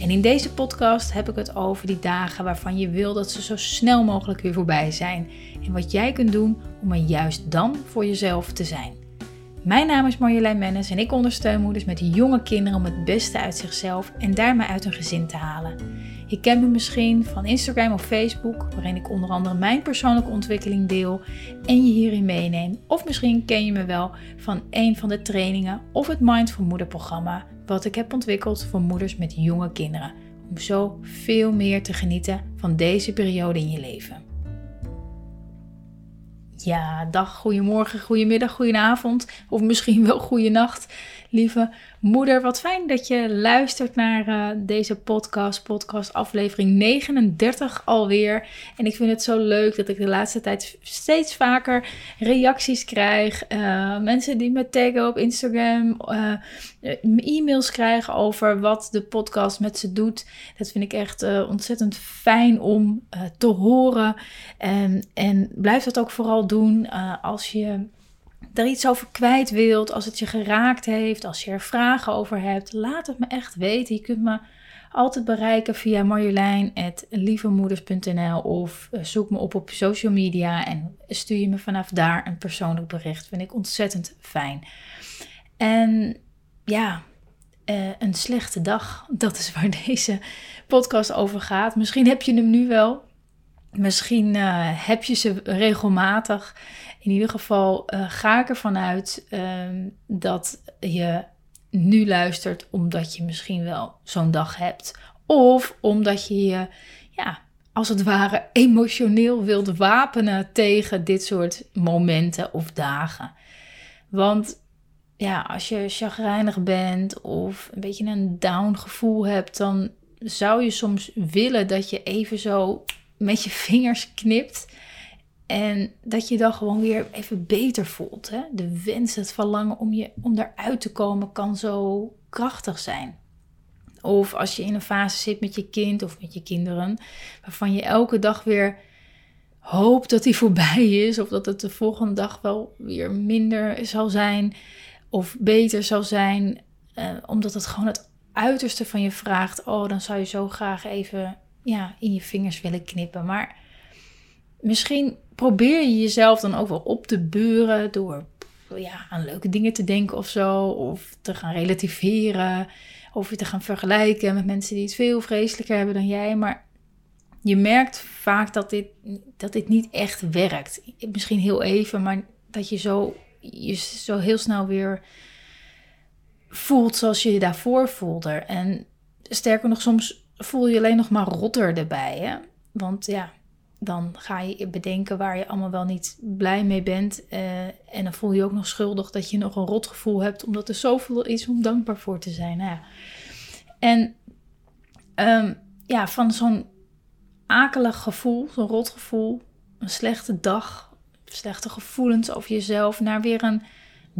En in deze podcast heb ik het over die dagen waarvan je wil dat ze zo snel mogelijk weer voorbij zijn en wat jij kunt doen om er juist dan voor jezelf te zijn. Mijn naam is Marjolein Mennis en ik ondersteun moeders met jonge kinderen om het beste uit zichzelf en daarmee uit hun gezin te halen. Je kent me misschien van Instagram of Facebook, waarin ik onder andere mijn persoonlijke ontwikkeling deel en je hierin meeneem. Of misschien ken je me wel van een van de trainingen of het Mindful Moeder programma, wat ik heb ontwikkeld voor moeders met jonge kinderen. Om zo veel meer te genieten van deze periode in je leven. Ja, dag, goedemorgen, goedemiddag, goedenavond of misschien wel goedenacht lieve moeder. Wat fijn dat je luistert naar uh, deze podcast, podcast aflevering 39 alweer. En ik vind het zo leuk dat ik de laatste tijd steeds vaker reacties krijg. Uh, mensen die me taggen op Instagram, uh, e-mails krijgen over wat de podcast met ze doet. Dat vind ik echt ontzettend fijn om te horen. En, en blijf dat ook vooral doen als je er iets over kwijt wilt, als het je geraakt heeft, als je er vragen over hebt, laat het me echt weten. Je kunt me altijd bereiken via marjolein.lievemoeders.nl of eh, zoek me op op social media en stuur je me vanaf daar een persoonlijk bericht. Vind ik ontzettend fijn. En ja, uh, een slechte dag, dat is waar deze podcast over gaat. Misschien heb je hem nu wel. Misschien uh, heb je ze regelmatig. In ieder geval uh, ga ik ervan uit um, dat je nu luistert omdat je misschien wel zo'n dag hebt. Of omdat je je, ja, als het ware emotioneel wilt wapenen tegen dit soort momenten of dagen. Want ja, als je chagrijnig bent of een beetje een down gevoel hebt, dan zou je soms willen dat je even zo met je vingers knipt. En dat je dan gewoon weer even beter voelt. Hè? De wens, het verlangen om, je, om eruit te komen kan zo krachtig zijn. Of als je in een fase zit met je kind of met je kinderen, waarvan je elke dag weer hoopt dat die voorbij is, of dat het de volgende dag wel weer minder zal zijn of beter zal zijn, eh, omdat het gewoon het uiterste van je vraagt. Oh, dan zou je zo graag even ja, in je vingers willen knippen. Maar misschien probeer je jezelf dan ook wel op te beuren door ja, aan leuke dingen te denken of zo. Of te gaan relativeren. Of je te gaan vergelijken met mensen die het veel vreselijker hebben dan jij. Maar je merkt vaak dat dit, dat dit niet echt werkt. Misschien heel even, maar dat je zo, je zo heel snel weer voelt zoals je je daarvoor voelde. En sterker nog, soms voel je alleen nog maar rotter erbij. Hè? Want ja, dan ga je bedenken waar je allemaal wel niet blij mee bent. Uh, en dan voel je ook nog schuldig dat je nog een rotgevoel hebt, omdat er zoveel is om dankbaar voor te zijn. Nou ja. En um, ja, van zo'n akelig gevoel, zo'n rotgevoel, een slechte dag, slechte gevoelens over jezelf, naar weer een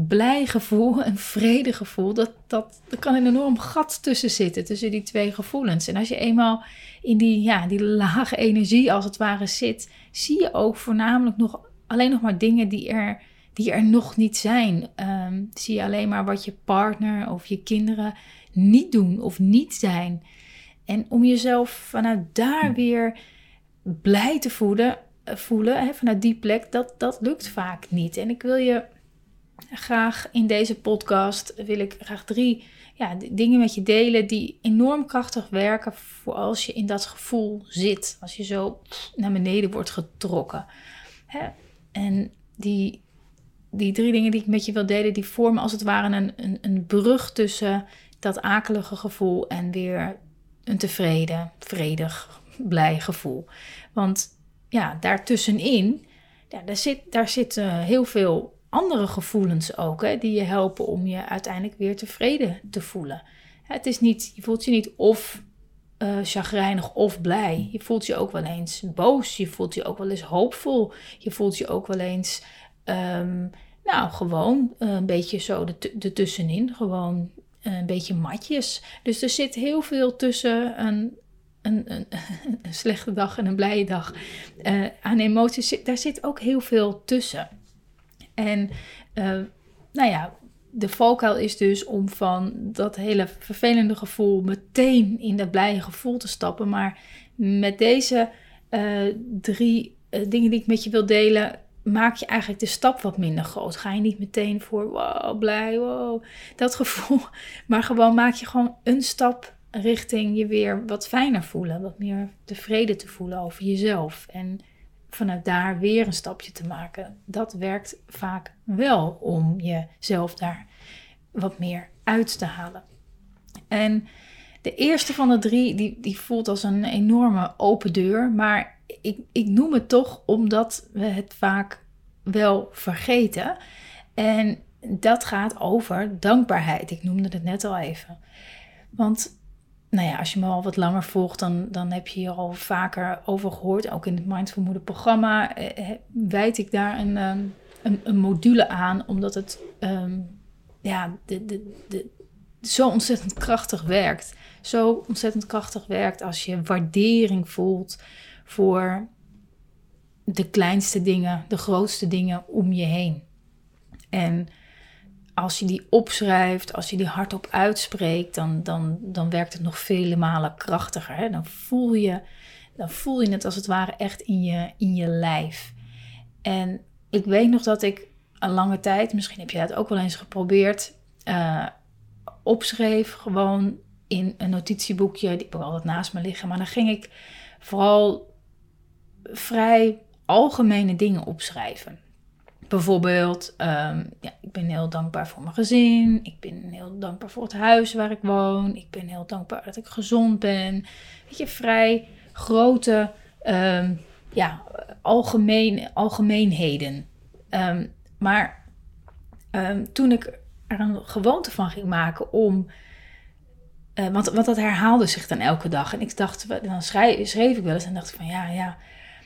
blij gevoel, een vredegevoel, dat, dat, er kan een enorm gat tussen zitten, tussen die twee gevoelens. En als je eenmaal in die, ja, die lage energie als het ware zit, zie je ook voornamelijk nog alleen nog maar dingen die er, die er nog niet zijn. Um, zie je alleen maar wat je partner of je kinderen niet doen of niet zijn. En om jezelf vanuit daar weer blij te voelen, voelen hè, vanuit die plek, dat, dat lukt vaak niet. En ik wil je graag in deze podcast wil ik graag drie ja, dingen met je delen die enorm krachtig werken voor als je in dat gevoel zit. Als je zo naar beneden wordt getrokken. Hè? En die, die drie dingen die ik met je wil delen, die vormen als het ware een, een, een brug tussen dat akelige gevoel en weer een tevreden, vredig, blij gevoel. Want ja, daartussenin, ja, daar zit, daar zit uh, heel veel andere gevoelens ook, hè, die je helpen om je uiteindelijk weer tevreden te voelen. Het is niet, je voelt je niet of uh, chagrijnig of blij. Je voelt je ook wel eens boos. Je voelt je ook wel eens hoopvol. Je voelt je ook wel eens, um, nou, gewoon uh, een beetje zo ertussenin. Gewoon uh, een beetje matjes. Dus er zit heel veel tussen een, een, een, een slechte dag en een blije dag. Aan emoties, daar zit ook heel veel tussen. En nou ja, de valkuil is dus om van dat hele vervelende gevoel meteen in dat blije gevoel te stappen. Maar met deze uh, drie uh, dingen die ik met je wil delen, maak je eigenlijk de stap wat minder groot. Ga je niet meteen voor wow, blij, wow, dat gevoel. Maar gewoon maak je gewoon een stap richting je weer wat fijner voelen. Wat meer tevreden te voelen over jezelf. En vanuit daar weer een stapje te maken. Dat werkt vaak wel om jezelf daar wat meer uit te halen. En de eerste van de drie, die, die voelt als een enorme open deur. Maar ik, ik noem het toch omdat we het vaak wel vergeten. En dat gaat over dankbaarheid. Ik noemde het net al even. Want nou ja, als je me al wat langer volgt, dan, dan heb je hier al vaker over gehoord. Ook in het Mindful Moeder programma eh, eh wijd ik daar een, ehm, een, een, module aan, omdat het um, ja, de, de, de, zo ontzettend krachtig werkt. Zo ontzettend krachtig werkt als je waardering voelt voor de kleinste dingen, de grootste dingen om je heen. En als je die opschrijft, als je die hardop uitspreekt, dan, dan, dan werkt het nog vele malen krachtiger. Hè? Dan, voel je, dan voel je het als het ware echt in je, in je lijf. En ik weet nog dat ik een lange tijd, misschien heb je dat ook wel eens geprobeerd, uh, opschreef gewoon in een notitieboekje. Die heb ik altijd naast me liggen. Maar dan ging ik vooral vrij algemene dingen opschrijven. Bijvoorbeeld, um, ja, ik ben heel dankbaar voor mijn gezin. Ik ben heel dankbaar voor het huis waar ik woon. Ik ben heel dankbaar dat ik gezond ben. Weet je, vrij grote, um, ja, algemeen, algemeenheden. Um, maar toen ik er een gewoonte van ging maken om. Uh, want, want dat herhaalde zich dan elke dag. En ik dacht, dan schreef, schreef ik wel eens en dacht van ja, ja.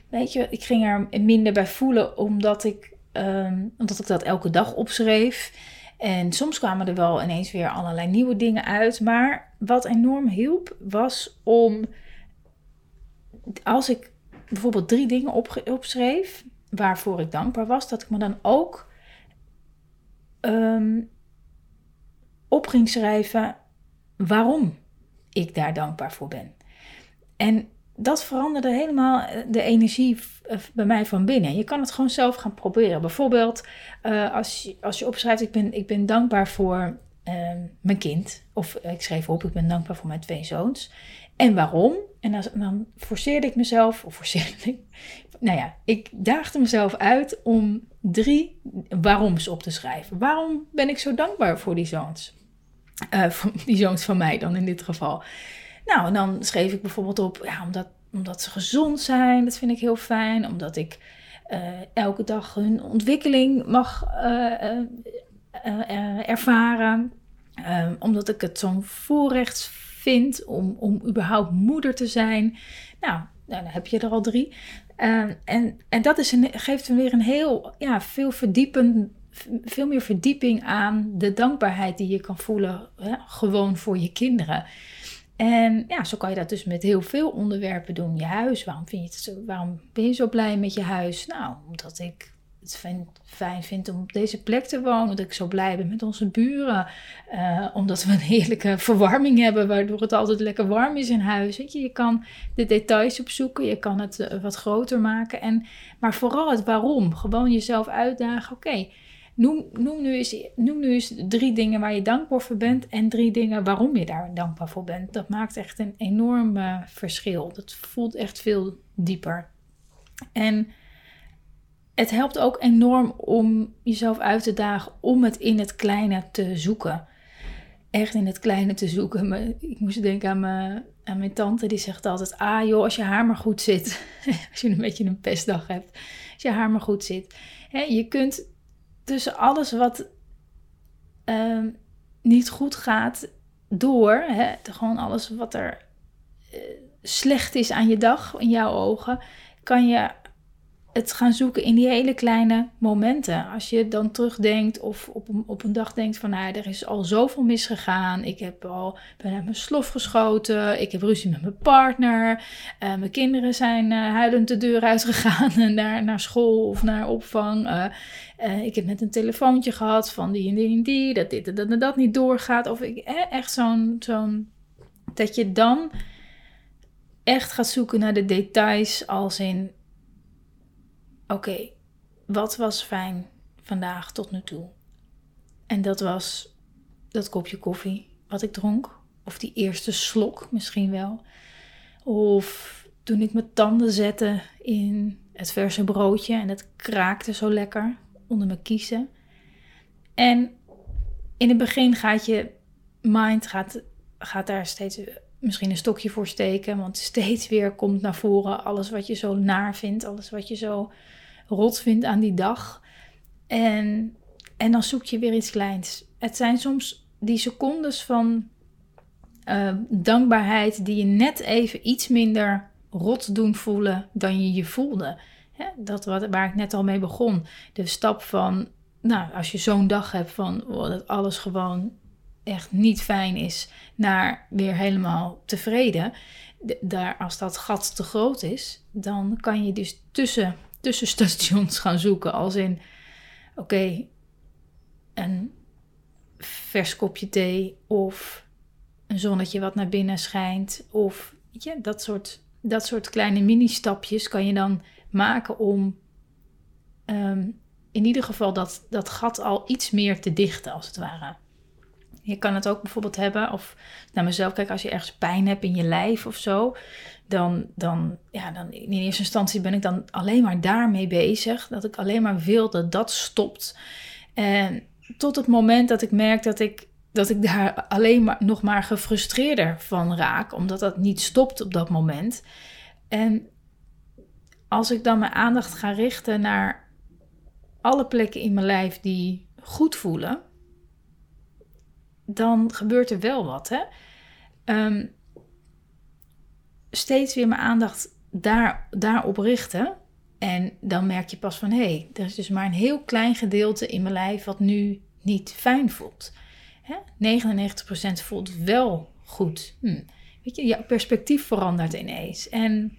Weet je, ik ging er minder bij voelen omdat ik Um, omdat ik dat elke dag opschreef. En soms kwamen er wel ineens weer allerlei nieuwe dingen uit. Maar wat enorm hielp, was om als ik bijvoorbeeld drie dingen op, opschreef waarvoor ik dankbaar was, dat ik me dan ook um, op ging schrijven waarom ik daar dankbaar voor ben. En dat veranderde helemaal eh, de energie bij mij van binnen. Je kan het gewoon zelf gaan proberen. Bijvoorbeeld, uh, als, je, als je opschrijft: ik ben, ik ben dankbaar voor uh, mijn kind. Of ik schreef op: ik ben dankbaar voor mijn twee zoons. En waarom? En dan, forceerde ik mezelf, of forceerde ik. Nou ja, ik daagde mezelf uit om drie waaroms op te schrijven. Waarom ben ik zo dankbaar voor die zoons? Voor die zoons van mij dan in dit geval. Nou, en dan schreef ik bijvoorbeeld op, ja, omdat, omdat ze gezond zijn, dat vind ik heel fijn. Omdat ik uh, elke dag hun ontwikkeling mag uh, uh, ervaren. Ehm, omdat ik het zo'n voorrecht vind om, om überhaupt moeder te zijn. Nou, nou dan heb je er al drie. Ehm, en, en dat is een, geeft hem weer een heel, ja, veel verdiepend veel meer verdieping aan de dankbaarheid die je kan voelen, hè, gewoon voor je kinderen. En ja, zo kan je dat dus met heel veel onderwerpen doen. Je huis, waarom, vind je het waarom ben je zo blij met je huis? Nou, omdat ik het fijn vind om op deze plek te wonen. Dat ik zo blij ben met onze buren. Uh, omdat we een heerlijke verwarming hebben, waardoor het altijd lekker warm is in huis. Weet je, je kan de details opzoeken, je kan het uh, wat groter maken. En, maar vooral het waarom. Gewoon jezelf uitdagen. Oké, Noem, nu eens, noem nu eens drie dingen waar je dankbaar voor bent en drie dingen waarom je daar dankbaar voor bent. Dat maakt echt een enorm uh, verschil. Dat voelt echt veel dieper. En het helpt ook enorm om jezelf uit te dagen om het in het kleine te zoeken. Echt in het kleine te zoeken. Ik moest denken aan mijn, aan mijn tante, die zegt altijd: Ah joh, als je haar maar goed zit. als je een beetje een pestdag hebt. Als je haar maar goed zit. je kunt tussen alles wat uh, niet goed gaat door, hè, gewoon alles wat er slecht is aan je dag in jouw ogen, kan je het gaan zoeken in die hele kleine momenten. Als je dan terugdenkt of op een, op een dag denkt van... Nou, er is al zoveel misgegaan. Ik heb al, ben uit mijn slof geschoten. Ik heb ruzie met mijn partner. Uh, mijn kinderen zijn uh, huilend de deur uitgegaan naar, naar school of naar opvang. Uh, ik heb net een telefoontje gehad van die en die en die... dat dit en dat, dat niet doorgaat. Of ik, echt zo'n... zo'n dat je dan echt gaat zoeken naar de details als in oké, wat was fijn vandaag tot nu toe? En dat was dat kopje koffie wat ik dronk. Of die eerste slok misschien wel. Of toen ik mijn tanden zette in het verse broodje en het kraakte zo lekker onder mijn kiezen. En in het begin gaat je mind gaat, gaat daar steeds misschien een stokje voor steken. Want steeds weer komt naar voren alles wat je zo naar vindt. Alles wat je zo rot vindt aan die dag. En, en dan zoek je weer iets kleins. Het zijn soms die secondes van uh, dankbaarheid die je net even iets minder rot doen voelen dan je je voelde. dat wat, waar ik net al mee begon. De stap van, nou, als je zo'n dag hebt van oh, dat alles gewoon echt niet fijn is, naar weer helemaal tevreden. daar, als dat gat te groot is, dan kan je dus tussen tussenstations gaan zoeken. Als in, oké, een vers kopje thee of een zonnetje wat naar binnen schijnt. Of weet je, dat soort, dat soort kleine mini-stapjes kan je dan maken om ehm, in ieder geval dat, dat gat al iets meer te dichten, als het ware. Je kan het ook bijvoorbeeld hebben, of naar mezelf kijk, als je ergens pijn hebt in je lijf of zo, dan, dan, ja, dan in eerste instantie ben ik dan alleen maar daarmee bezig. Dat ik alleen maar wil dat dat stopt. En tot het moment dat ik merk dat ik, dat ik daar alleen maar nog maar gefrustreerder van raak, omdat dat niet stopt op dat moment. En als ik dan mijn aandacht ga richten naar alle plekken in mijn lijf die goed voelen, dan gebeurt er wel wat. Hè? Um, steeds weer mijn aandacht daar, daarop richten. En dan merk je pas van hé, hey, er is dus maar een heel klein gedeelte in mijn lijf wat nu niet fijn voelt. Hè? 99% voelt wel goed. Hm. Weet je, jouw perspectief verandert ineens. En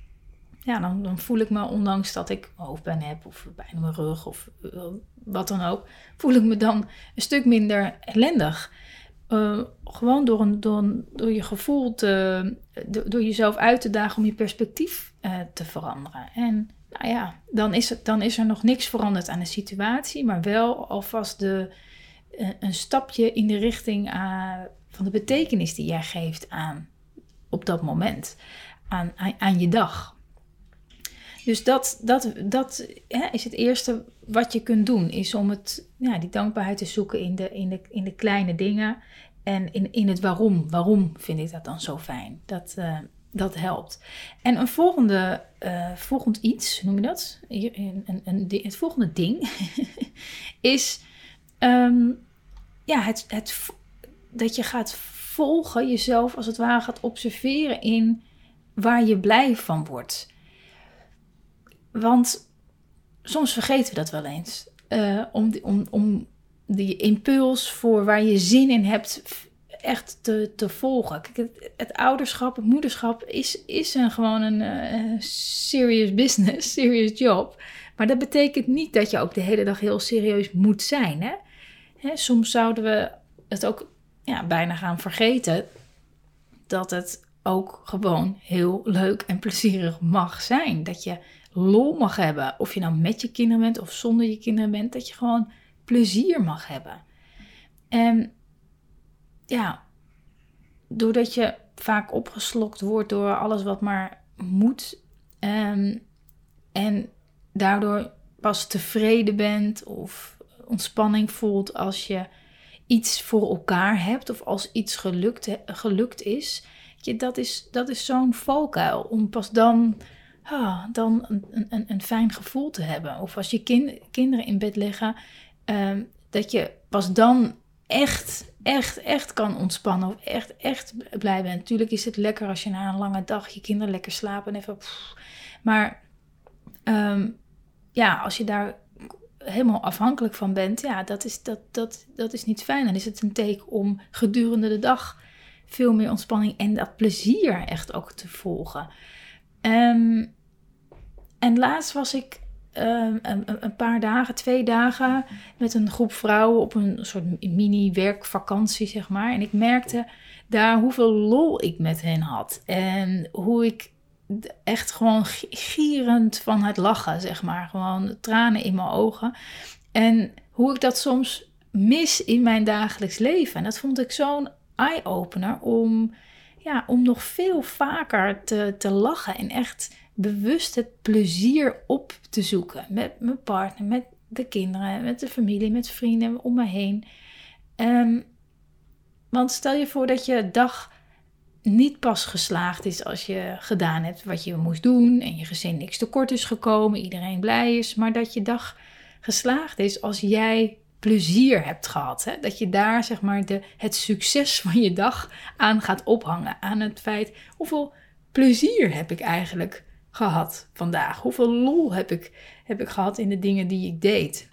ja, dan, dan voel ik me, ondanks dat ik hoofdpijn heb of pijn in mijn rug of uh, wat dan ook, voel ik me dan een stuk minder ellendig. Uh, gewoon door, door, door je gevoel te, door jezelf uit te dagen om je perspectief uh, te veranderen. En nou ja, dan is, het, dan is er nog niks veranderd aan de situatie, maar wel alvast de, uh, een stapje in de richting van de betekenis die jij geeft aan op dat moment, aan, aan, je dag. Dus dat, dat, dat is het eerste wat je kunt doen, is om het, ja, die dankbaarheid te zoeken in de, in de, in de kleine dingen. En in, in het waarom. Waarom vind ik dat dan zo fijn? Dat, uh, dat helpt. En een volgende, uh, volgend iets, noem je dat? Het volgende ding is um, ja, het, het, dat je gaat volgen, jezelf als het ware gaat observeren in waar je blij van wordt. Want soms vergeten we dat wel eens. Uh, om, om, om die impuls voor waar je zin in hebt echt te, te volgen. Kijk, het, ouderschap, het moederschap is, is een, gewoon een uh, serious business, serious job. Maar dat betekent niet dat je ook de hele dag heel serieus moet zijn. Hè? Hè, soms zouden we het ook ja, bijna gaan vergeten dat het ook gewoon heel leuk en plezierig mag zijn. Dat je lol mag hebben. Of je nou met je kinderen bent of zonder je kinderen bent. Dat je gewoon plezier mag hebben. En ja, doordat je vaak opgeslokt wordt door alles wat maar moet. Um, en daardoor pas tevreden bent of ontspanning voelt als je iets voor elkaar hebt of als iets gelukt, gelukt is. Je, dat is, dat is zo'n valkuil om pas dan, ah, dan een, een, een fijn gevoel te hebben. Of als je kind, kinderen in bed liggen, um, dat je pas dan echt, echt, echt kan ontspannen. Of echt, echt blij bent. Natuurlijk is het lekker als je na een lange dag je kinderen lekker slapen en even. Maar ehm, ja, als je daar helemaal afhankelijk van bent, ja, dat is, dat, dat, dat is niet fijn. Dan is het een teken om gedurende de dag veel meer ontspanning en dat plezier echt ook te volgen. Um, en laatst was ik um, een, een, paar dagen, twee dagen, met een groep vrouwen op een soort mini-werkvakantie, zeg maar. En ik merkte daar hoeveel lol ik met hen had. En hoe ik echt gewoon gierend van het lachen, zeg maar. Gewoon tranen in mijn ogen. En hoe ik dat soms mis in mijn dagelijks leven. En dat vond ik zo'n eye-opener om, ja, om nog veel vaker te, te lachen en echt bewust het plezier op te zoeken. Met mijn partner, met de kinderen, met de familie, met vrienden om me heen. Ehm, want stel je voor dat je dag niet pas geslaagd is als je gedaan hebt wat je moest doen en je gezin niks tekort is gekomen, iedereen blij is, maar dat je dag geslaagd is als jij plezier hebt gehad. Hè? Dat je daar zeg maar de, het succes van je dag aan gaat ophangen. Aan het feit hoeveel plezier heb ik eigenlijk gehad vandaag? Hoeveel lol heb ik, heb ik gehad in de dingen die ik deed?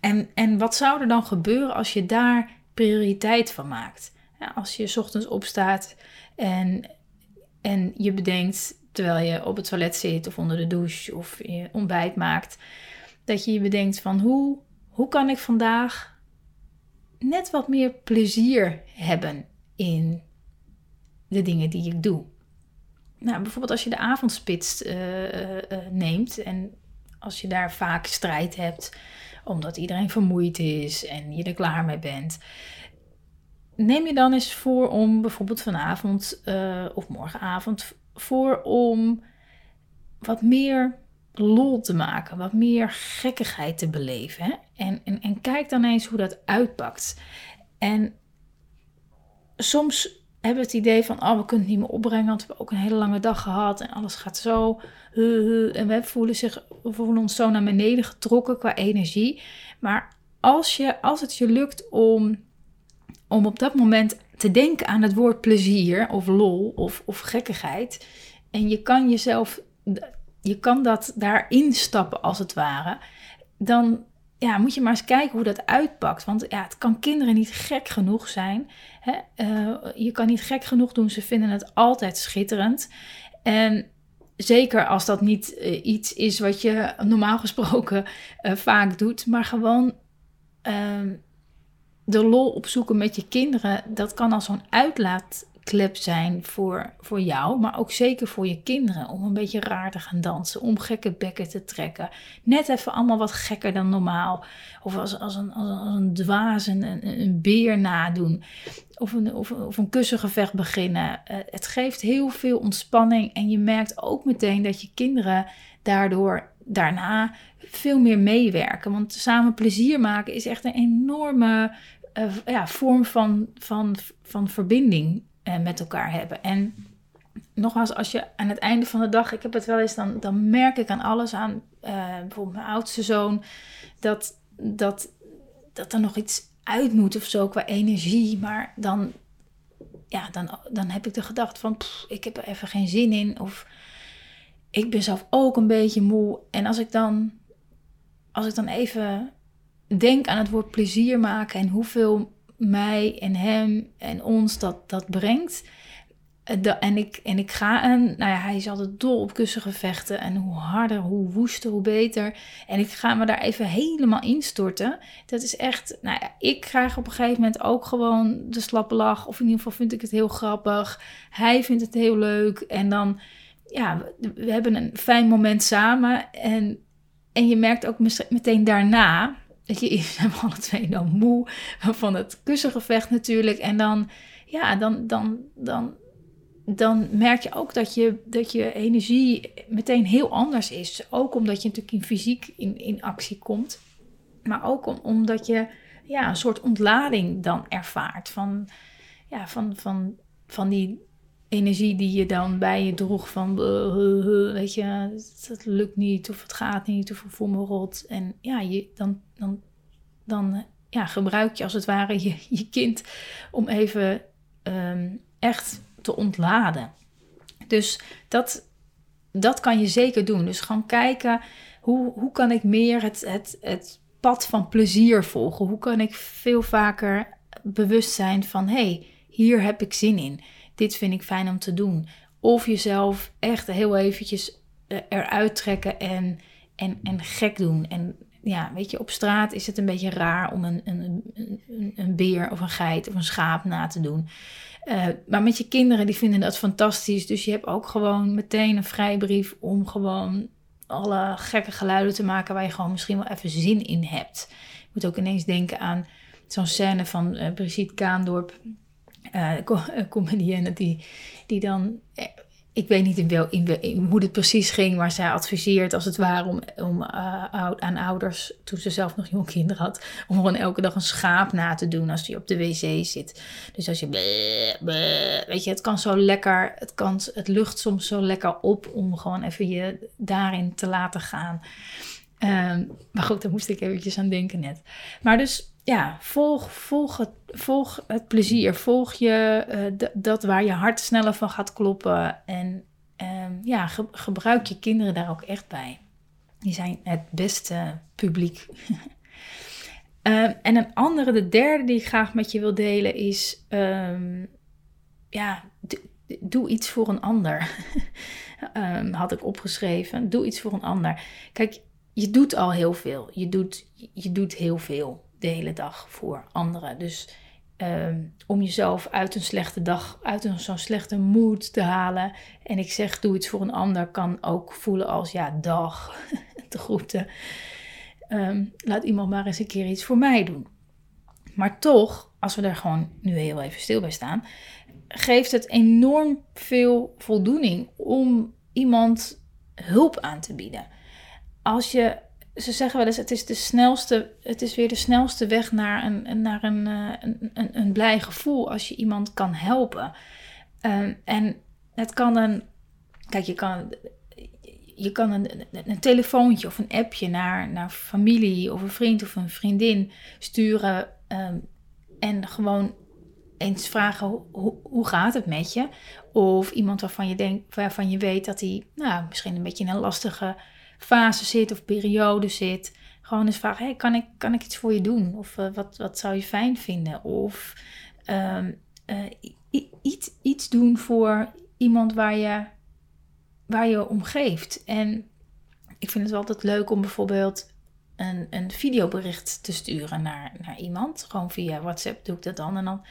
En, en wat zou er dan gebeuren als je daar prioriteit van maakt? Als je ochtends opstaat en, en je bedenkt, terwijl je op het toilet zit of onder de douche of je ontbijt maakt, dat je je bedenkt van hoe, hoe kan ik vandaag net wat meer plezier hebben in de dingen die ik doe. Nou, bijvoorbeeld als je de avondspits uh, neemt en als je daar vaak strijd hebt, omdat iedereen vermoeid is en je er klaar mee bent. Neem je dan eens voor om bijvoorbeeld vanavond of morgenavond voor om wat meer lol te maken, wat meer gekkigheid te beleven. Hè? En, en kijk dan eens hoe dat uitpakt. En soms hebben het idee van, oh, we kunnen het niet meer opbrengen, want we hebben ook een hele lange dag gehad en alles gaat zo. En we voelen, zich, we voelen ons zo naar beneden getrokken qua energie. Maar als, je, als het je lukt om, om op dat moment te denken aan het woord plezier of lol of, of gekkigheid, en je kan jezelf, je kan dat daarin stappen als het ware, dan ja, moet je maar eens kijken hoe dat uitpakt. Want ja, het kan kinderen niet gek genoeg zijn. Hè? Eh, je kan niet gek genoeg doen. Ze vinden het altijd schitterend. En zeker als dat niet eh, iets is wat je normaal gesproken uh, vaak doet. Maar gewoon ehm, de lol opzoeken met je kinderen. Dat kan als zo'n uitlaat klep zijn voor, voor jou, maar ook zeker voor je kinderen. Om een beetje raar te gaan dansen, om gekke bekken te trekken. Net even allemaal wat gekker dan normaal. Of als, als, een, als, een, een dwaas een, een, een, beer nadoen. Of een, of, of een kussengevecht beginnen. Uh, het geeft heel veel ontspanning. En je merkt ook meteen dat je kinderen daardoor daarna veel meer meewerken. Want samen plezier maken is echt een enorme uh, ja, vorm van, van, van verbinding uh, met elkaar hebben. En nogmaals, als je aan het einde van de dag, ik heb het wel eens, dan, dan merk ik aan alles aan, uh, bijvoorbeeld mijn oudste zoon, dat, dat, dat er nog iets uit moet of zo qua energie. Maar dan, ja, dan, dan heb ik de gedachte van, ik heb er even geen zin in. Of ik ben zelf ook een beetje moe. En als ik dan, als ik dan even denk aan het woord plezier maken en hoeveel mij en hem en ons dat, dat brengt. De, en, ik, en ik ga en nou ja, hij is altijd dol op kussengevechten. En hoe harder, hoe woester, hoe beter. En ik ga me daar even helemaal instorten. Dat is echt, nou ja, ik krijg op een gegeven moment ook gewoon de slappe lach. Of in ieder geval vind ik het heel grappig. Hij vindt het heel leuk. En dan, ja, we, we hebben een fijn moment samen. En, en je merkt ook meteen daarna dat je, we alle twee dan moe van het kussengevecht natuurlijk. En dan, ja, dan, dan, dan, dan merk je ook dat je, dat je energie meteen heel anders is. Ook omdat je natuurlijk in fysiek in, in actie komt. Maar ook om, omdat je ja, een soort ontlading dan ervaart van, ja, van, van, van die energie die je dan bij je droeg van weet je, het lukt niet of het gaat niet of ik voel me rot. En ja, je, dan, dan, dan ja, gebruik je als het ware je, je kind om even ehm, echt te ontladen. Dus dat, dat kan je zeker doen. Dus gewoon kijken hoe, hoe kan ik meer het, het, het pad van plezier volgen? Hoe kan ik veel vaker bewust zijn van hé, hey, hier heb ik zin in. Dit vind ik fijn om te doen. Of jezelf echt heel eventjes eh, eruit trekken en, en, en gek doen. En ja, weet je, op straat is het een beetje raar om een, een, een, een beer of een geit of een schaap na te doen. Uh, maar met je kinderen, die vinden dat fantastisch. Dus je hebt ook gewoon meteen een vrijbrief om gewoon alle gekke geluiden te maken waar je gewoon misschien wel even zin in hebt. Je moet ook ineens denken aan zo'n scène van uh, Brigitte Kaandorp, uh, comedienne, die, die dan ik weet niet in wel, in, hoe het precies ging, maar zij adviseert als het ware om, om aan ouders, toen ze zelf nog jonge kinderen had, om gewoon elke dag een schaap na te doen als je op de wc zit. Dus als je, weet je, het kan zo lekker, het, kan, het lucht soms zo lekker op om gewoon even je daarin te laten gaan. Um, maar goed, daar moest ik eventjes aan denken net. Maar dus ja, volg, volg, het, volg het plezier. Volg je uh, dat waar je hart sneller van gaat kloppen. En uh, ja, ge gebruik je kinderen daar ook echt bij. Die zijn het beste publiek. uh, en een andere, de derde die ik graag met je wil delen is... Um, ja, doe iets voor een ander. had ik opgeschreven. Doe iets voor een ander. Kijk, je doet al heel veel. Je doet, je doet heel veel de hele dag voor anderen. Dus ehm, om jezelf uit een slechte dag, uit zo'n slechte mood te halen. En ik zeg, doe iets voor een ander, kan ook voelen als, ja, dag, te groeten. Ehm, laat iemand maar eens een keer iets voor mij doen. Maar toch, als we daar gewoon nu heel even stil bij staan, geeft het enorm veel voldoening om iemand hulp aan te bieden. Als je ze zeggen wel eens, het is de snelste, het is weer de snelste weg naar een, naar een, eh, een, een, een blij gevoel als je iemand kan helpen. Ehm, en het kan een, kijk, je kan, je kan een, een telefoontje of een appje naar, naar familie of een vriend of een vriendin sturen ehm, en gewoon eens vragen hoe, hoe gaat het met je? Of iemand waarvan je, denkt, waarvan je weet dat hij nou, misschien een beetje een lastige fase zit of periode zit. Gewoon eens vragen, hey, kan, ik, kan ik iets voor je doen? Of uh, wat, wat zou je fijn vinden? Of um, uh, iets, iets doen voor iemand waar je, waar je om geeft. En ik vind het altijd leuk om bijvoorbeeld een, een videobericht te sturen naar, naar iemand. Gewoon via WhatsApp doe ik dat dan. En, dan,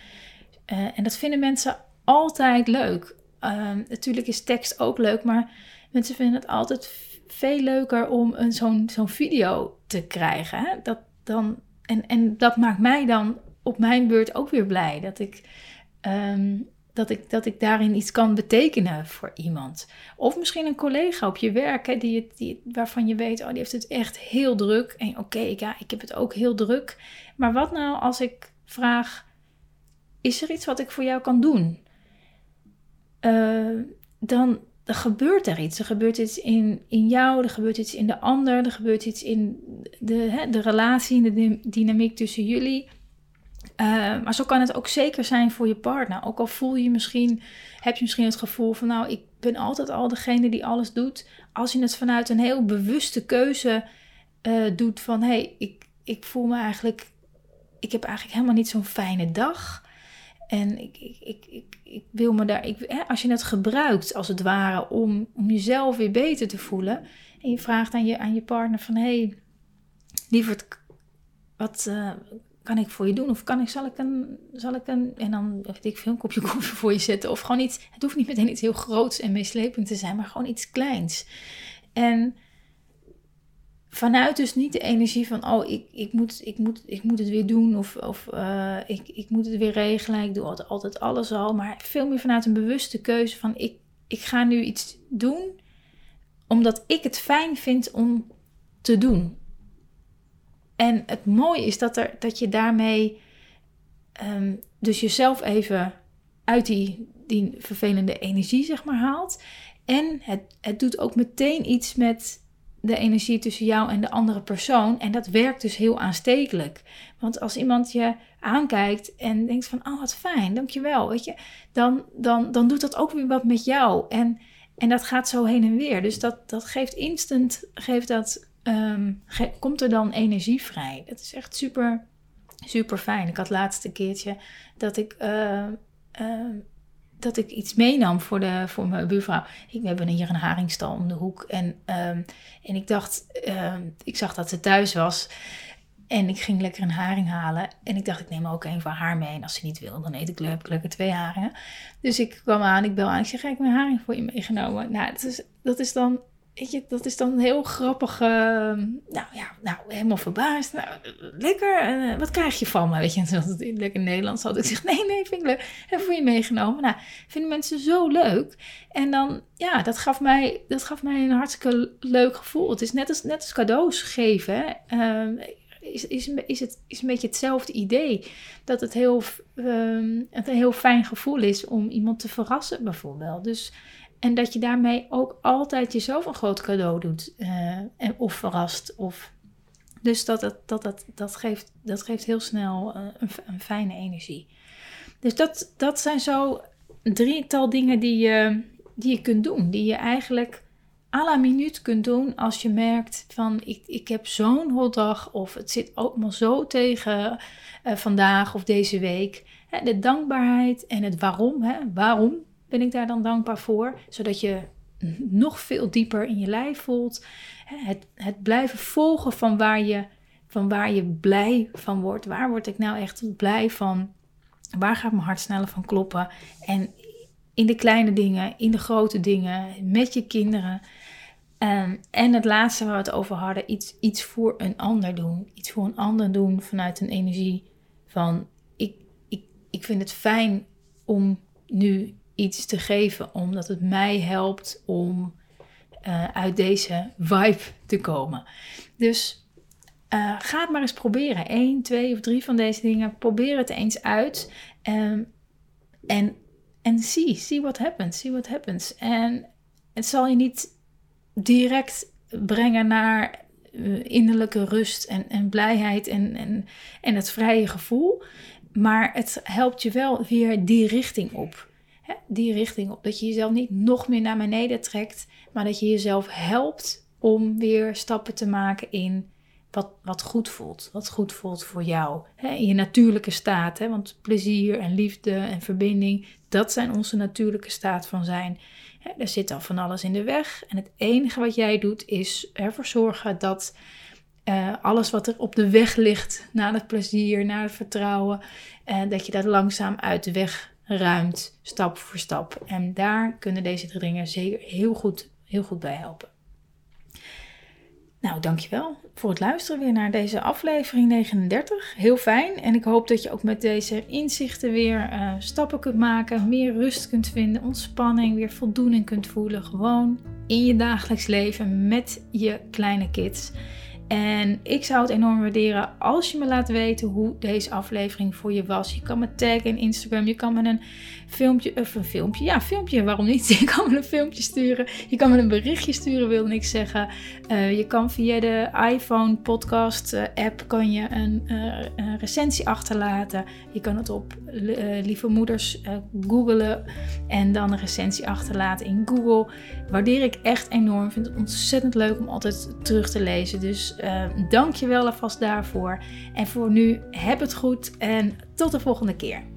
uh, en dat vinden mensen altijd leuk. Uh, natuurlijk is tekst ook leuk, maar mensen vinden het altijd veel leuker om een, zo'n, zo'n video te krijgen. Hè? Dat dan, en, en dat maakt mij dan op mijn beurt ook weer blij. Dat ik, um, dat ik, dat ik daarin iets kan betekenen voor iemand. Of misschien een collega op je werk, hè, die, die, waarvan je weet, oh, die heeft het echt heel druk. En oké, ja, ik heb het ook heel druk. Maar wat nou als ik vraag, is er iets wat ik voor jou kan doen? Uh, dan, er gebeurt er iets. Er gebeurt iets in, in jou, er gebeurt iets in de ander, er gebeurt iets in de, hè, de relatie, in de dynamiek tussen jullie. Uh, maar zo kan het ook zeker zijn voor je partner. Ook al voel je misschien, heb je misschien het gevoel van, nou, ik ben altijd al degene die alles doet. Als je het vanuit een heel bewuste keuze uh, doet van, hé, hey, ik, ik voel me eigenlijk, ik heb eigenlijk helemaal niet zo'n fijne dag. En ik, ik, ik, ik, wil me daar, ik, hè, als je het gebruikt als het ware om, om jezelf weer beter te voelen. En je vraagt aan je, aan je partner van, hé, hey, lieverd, wat uh, kan ik voor je doen? Of kan ik, zal ik een, zal ik een, en dan weet ik veel, een kopje koffie voor je zetten. Of gewoon iets, het hoeft niet meteen iets heel groots en meeslepend te zijn, maar gewoon iets kleins. En vanuit dus niet de energie van, oh, ik, ik, moet, ik, moet, ik moet het weer doen of, of uh, ik, ik moet het weer regelen. Ik doe altijd, altijd alles al. Maar veel meer vanuit een bewuste keuze van, ik, ik ga nu iets doen omdat ik het fijn vind om te doen. En het mooie is dat, er, dat je daarmee um, dus jezelf even uit die, die vervelende energie, zeg maar, haalt. En het, het doet ook meteen iets met de energie tussen jou en de andere persoon. En dat werkt dus heel aanstekelijk. Want als iemand je aankijkt en denkt van, oh wat fijn, dankjewel, weet je. Dan, dan, dan doet dat ook weer wat met jou. En, en dat gaat zo heen en weer. Dus dat, dat geeft instant, geeft dat, ehm, komt er dan energie vrij. Dat is echt super, super fijn. Ik had laatst een keertje dat ik... Uh, dat ik iets meenam voor, de, voor mijn buurvrouw. Ik, we hebben hier een haringstal om de hoek. En, um, en ik dacht, um, ik zag dat ze thuis was. En ik ging lekker een haring halen. En ik dacht, ik neem ook een van haar mee. En als ze niet wil, dan eet ik, heb ik lekker twee haringen. Dus ik kwam aan, ik bel aan. Ik zeg, ga ik mijn haring voor je meegenomen? Nou, dat is, dat is dan Weet dat is dan een heel grappig. Ehm, nou ja, nou, helemaal verbaasd. Nou, lekker. Uh, wat krijg je van me? Weet je, en dat het lekker Nederlands had. Ik zeg: nee, nee, vind ik leuk. Heb voor je meegenomen. Nou, vinden mensen zo leuk. En dan, ja, dat gaf mij, dat gaf mij een hartstikke leuk gevoel. Het is net als, net als cadeaus geven. Uh, is, is, is, het, is een beetje hetzelfde idee. Dat het heel, um, het een heel fijn gevoel is om iemand te verrassen, bijvoorbeeld. Dus en dat je daarmee ook altijd jezelf een groot cadeau doet. Uh, of verrast. Of... Dus dat, dat, dat, dat, geeft, dat geeft heel snel uh, een, een, fijne energie. Dus dat, dat zijn zo drietal dingen die je, die je kunt doen. Die je eigenlijk à la minuut kunt doen als je merkt van ik, ik heb zo'n hotdag of het zit ook maar zo tegen uh, vandaag of deze week. de dankbaarheid en het waarom. Hè, waarom ben ik daar dan dankbaar voor. Zodat je nog veel dieper in je lijf voelt. Het, het blijven volgen van waar, je, van waar je blij van wordt. Waar word ik nou echt blij van? Waar gaat mijn hart sneller van kloppen? En in de kleine dingen, in de grote dingen, met je kinderen. Um, en het laatste waar we het over hadden, iets, iets voor een ander doen. Iets voor een ander doen vanuit een energie van ik, ik, ik vind het fijn om nu iets te geven, omdat het mij helpt om uh, uit deze vibe te komen. Dus uh, ga het maar eens proberen. Eén, twee of drie van deze dingen. Probeer het eens uit. Um, en, en zie, zie what happens. See what happens. En het zal je niet direct brengen naar uh, innerlijke rust en, en blijheid en, en, en het vrije gevoel. Maar het helpt je wel weer die richting op hè, die richting op. Dat je jezelf niet nog meer naar beneden trekt, maar dat je jezelf helpt om weer stappen te maken in wat, wat goed voelt. Wat goed voelt voor jou. Hè, in je natuurlijke staat. Hè, want plezier en liefde en verbinding, dat zijn onze natuurlijke staat van zijn. Hè, er zit al van alles in de weg. En het enige wat jij doet is ervoor zorgen dat uh, alles wat er op de weg ligt naar het plezier, naar het vertrouwen, uh, dat je dat langzaam uit de weg ruimt, stap voor stap. En daar kunnen deze drie dingen zeker heel goed, heel goed bij helpen. Nou, dankjewel voor het luisteren weer naar deze aflevering 39. Heel fijn. En ik hoop dat je ook met deze inzichten weer uh, stappen kunt maken, meer rust kunt vinden, ontspanning, weer voldoening kunt voelen. Gewoon in je dagelijks leven met je kleine kids. En ik zou het enorm waarderen als je me laat weten hoe deze aflevering voor je was. Je kan me taggen in Instagram. Je kan me een filmpje, of een filmpje, ja, filmpje, waarom niet? Je kan me een filmpje sturen. Je kan me een berichtje sturen, wilde ik zeggen. Uh, je kan via de iPhone podcast uh, app kan je een, uh, een, recensie achterlaten. Je kan het op Lieve Moeders googlen en dan een recensie achterlaten in Google. Waardeer ik echt enorm. Vind het ontzettend leuk om altijd terug te lezen. Dus dank je wel alvast daarvoor. En voor nu, heb het goed en tot de volgende keer.